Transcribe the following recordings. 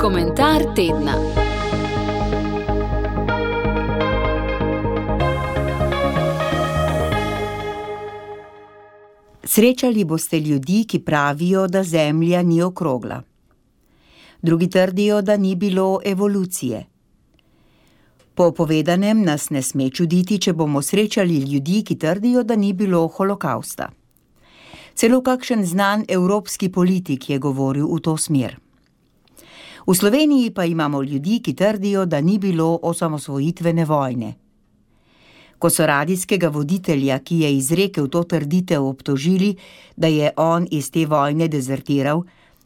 Komentar tedna. Srečali boste ljudi, ki pravijo, da Zemlja ni okrogla. Drugi trdijo, da ni bilo evolucije. Po povedanem nas ne sme čuditi, če bomo srečali ljudi, ki trdijo, da ni bilo holokausta. Celo kakšen znan evropski politik je govoril v to smer. V Sloveniji pa imamo ljudi, ki trdijo, da ni bilo osamosvojitvene vojne. Ko so radijskega voditelja, ki je izrekel to trditev, obtožili, da je on iz te vojne dezertiral,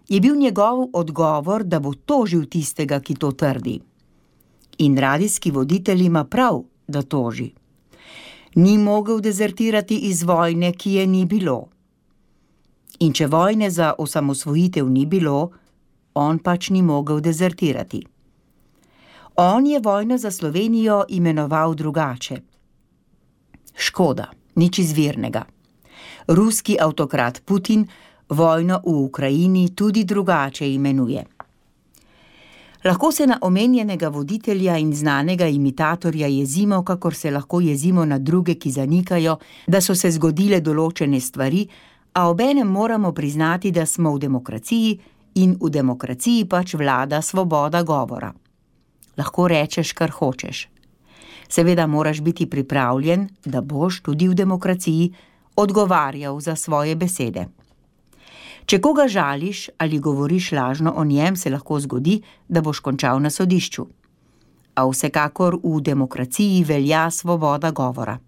je bil njegov odgovor, da bo tožil tistega, ki to trdi. In radijski voditelj ima prav, da toži. Ni mogel dezertirati iz vojne, ki je ni bilo. In če vojne za osamosvojitev ni bilo, on pač ni mogel dezertirati. On je vojno za Slovenijo imenoval drugače. Škoda, nič izvirnega. Ruski avtokrat Putin vojno v Ukrajini tudi drugače imenuje. Lahko se na omenjenega voditelja in znanega imitatorja jezimo, kakor se lahko jezimo na druge, ki zanikajo, da so se zgodile določene stvari, a obenem moramo priznati, da smo v demokraciji in v demokraciji pač vlada svoboda govora. Lahko rečeš, kar hočeš. Seveda moraš biti pripravljen, da boš tudi v demokraciji odgovarjal za svoje besede. Če koga žališ ali govoriš lažno o njem, se lahko zgodi, da boš končal na sodišču. A vsekakor v demokraciji velja svoboda govora.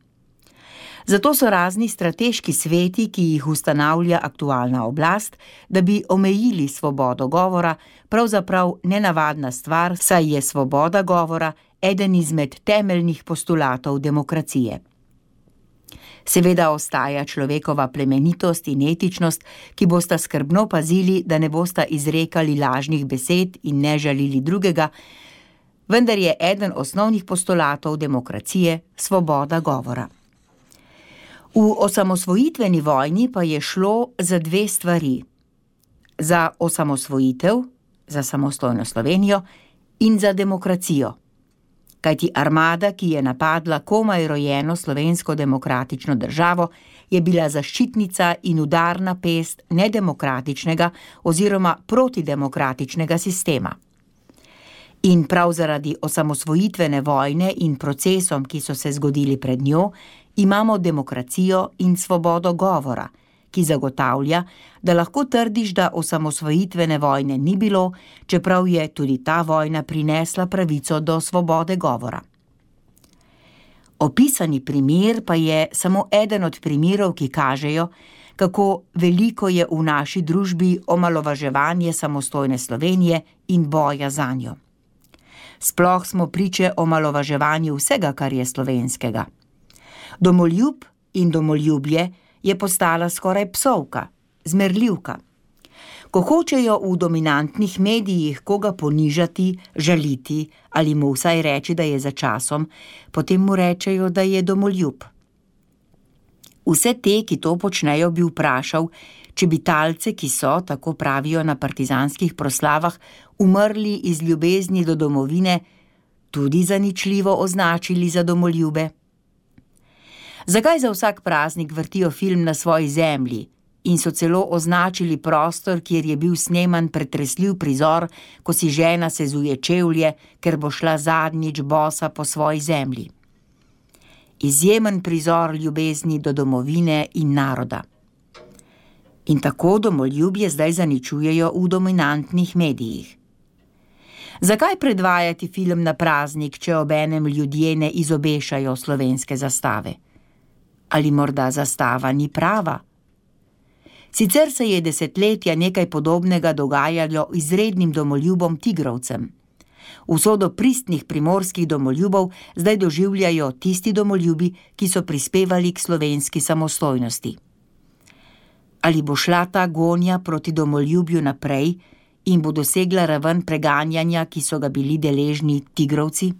Zato so razni strateški sveti, ki jih ustanavlja aktualna oblast, da bi omejili svobodo govora, pravzaprav nenavadna stvar, saj je svoboda govora eden izmed temeljnih postulatov demokracije. Seveda ostaja človekova plemenitost in etičnost, ki bosta skrbno pazili, da ne bosta izrekali lažnih besed in ne žalili drugega, vendar je eden osnovnih postulatov demokracije svoboda govora. V osamosvojitveni vojni pa je šlo za dve stvari: za osamosvojitev, za samostojno Slovenijo in za demokracijo. Kajti armada, ki je napadla komaj rojeno slovensko demokratično državo, je bila zaščitnica in udarna pest nedemokratičnega oziroma protidemokratičnega sistema. In prav zaradi osamosvojitvene vojne in procesom, ki so se zgodili pred njo, imamo demokracijo in svobodo govora, ki zagotavlja, da lahko trdiš, da osamosvojitvene vojne ni bilo, čeprav je tudi ta vojna prinesla pravico do svobode govora. Opisani primer pa je samo eden od primerov, ki kažejo, kako veliko je v naši družbi omalovaževanje samostojne Slovenije in boja za njo. Sploh smo priče omalovaževanju vsega, kar je slovenskega. Domoljub in domoljubje je postala skoraj psovka, zmerljivka. Ko hočejo v dominantnih medijih koga ponižati, žaliti ali mu vsaj reči, da je za časom, potem mu rečejo, da je domoljub. Vse te, ki to počnejo, bi vprašal, če bi talce, ki so, tako pravijo na partizanskih proslavah, umrli iz ljubezni do domovine, tudi zaničljivo označili za domoljube. Zakaj za vsak praznik vrtijo film na svoji zemlji in so celo označili prostor, kjer je bil sneman pretresljiv prizor, ko si žena sezuje čevlje, ker bo šla zadnjič bosa po svoji zemlji. Izjemen prizor ljubezni do domovine in naroda. In tako domoljubje zdaj zaničujejo v dominantnih medijih. Zakaj predvajati film na praznik, če obenem ljudje ne izobešajo slovenske zastave? Ali morda zastava ni prava. Sicer se je desetletja nekaj podobnega dogajalo izrednim domoljubom tigrovcem. Usodo pristnih primorskih domoljubov zdaj doživljajo tisti domoljubi, ki so prispevali k slovenski samostojnosti. Ali bo šla ta gonja proti domoljubju naprej in bo dosegla raven preganjanja, ki so ga bili deležni tigrovci?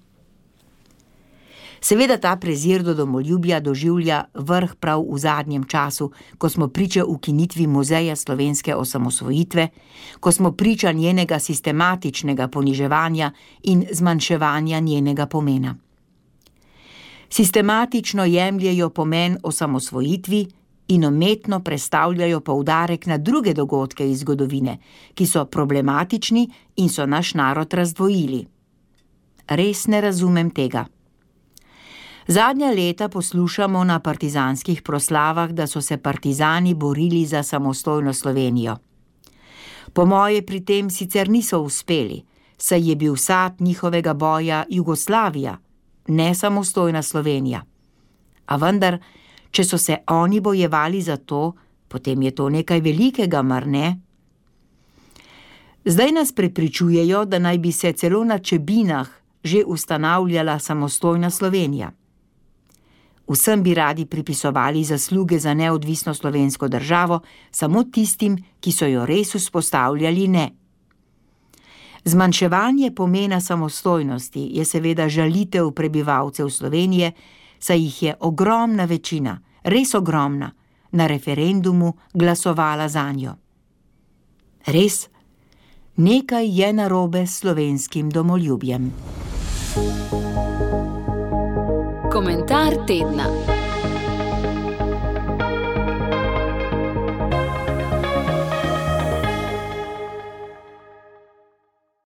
Seveda ta prezir do domoljubja doživlja vrh prav v zadnjem času, ko smo priča ukinitvi muzeja slovenske osamosvojitve, ko smo priča njenega sistematičnega poniževanja in zmanjševanja njenega pomena. Sistematično jemljajo pomen osamosvojitvi in umetno prestavljajo poudarek na druge dogodke iz zgodovine, ki so problematični in so naš narod razdvojili. Res ne razumem tega. Zadnja leta poslušamo na partizanskih proslavah, da so se partizani borili za samostojno Slovenijo. Po moje pri tem sicer niso uspeli, saj je bil sad njihovega boja Jugoslavija, ne samostojna Slovenija. A vendar, če so se oni bojevali za to, potem je to nekaj velikega, mar ne? Zdaj nas prepričujejo, da naj bi se celo na Čebinah že ustanavljala samostojna Slovenija. Vsem bi radi pripisovali zasluge za neodvisno slovensko državo, samo tistim, ki so jo res vzpostavljali, ne. Zmanjševanje pomena samostojnosti je seveda žalitev prebivalcev Slovenije, saj jih je ogromna večina, res ogromna, na referendumu glasovala za njo. Res, nekaj je narobe s slovenskim domoljubjem. Komentar tedna.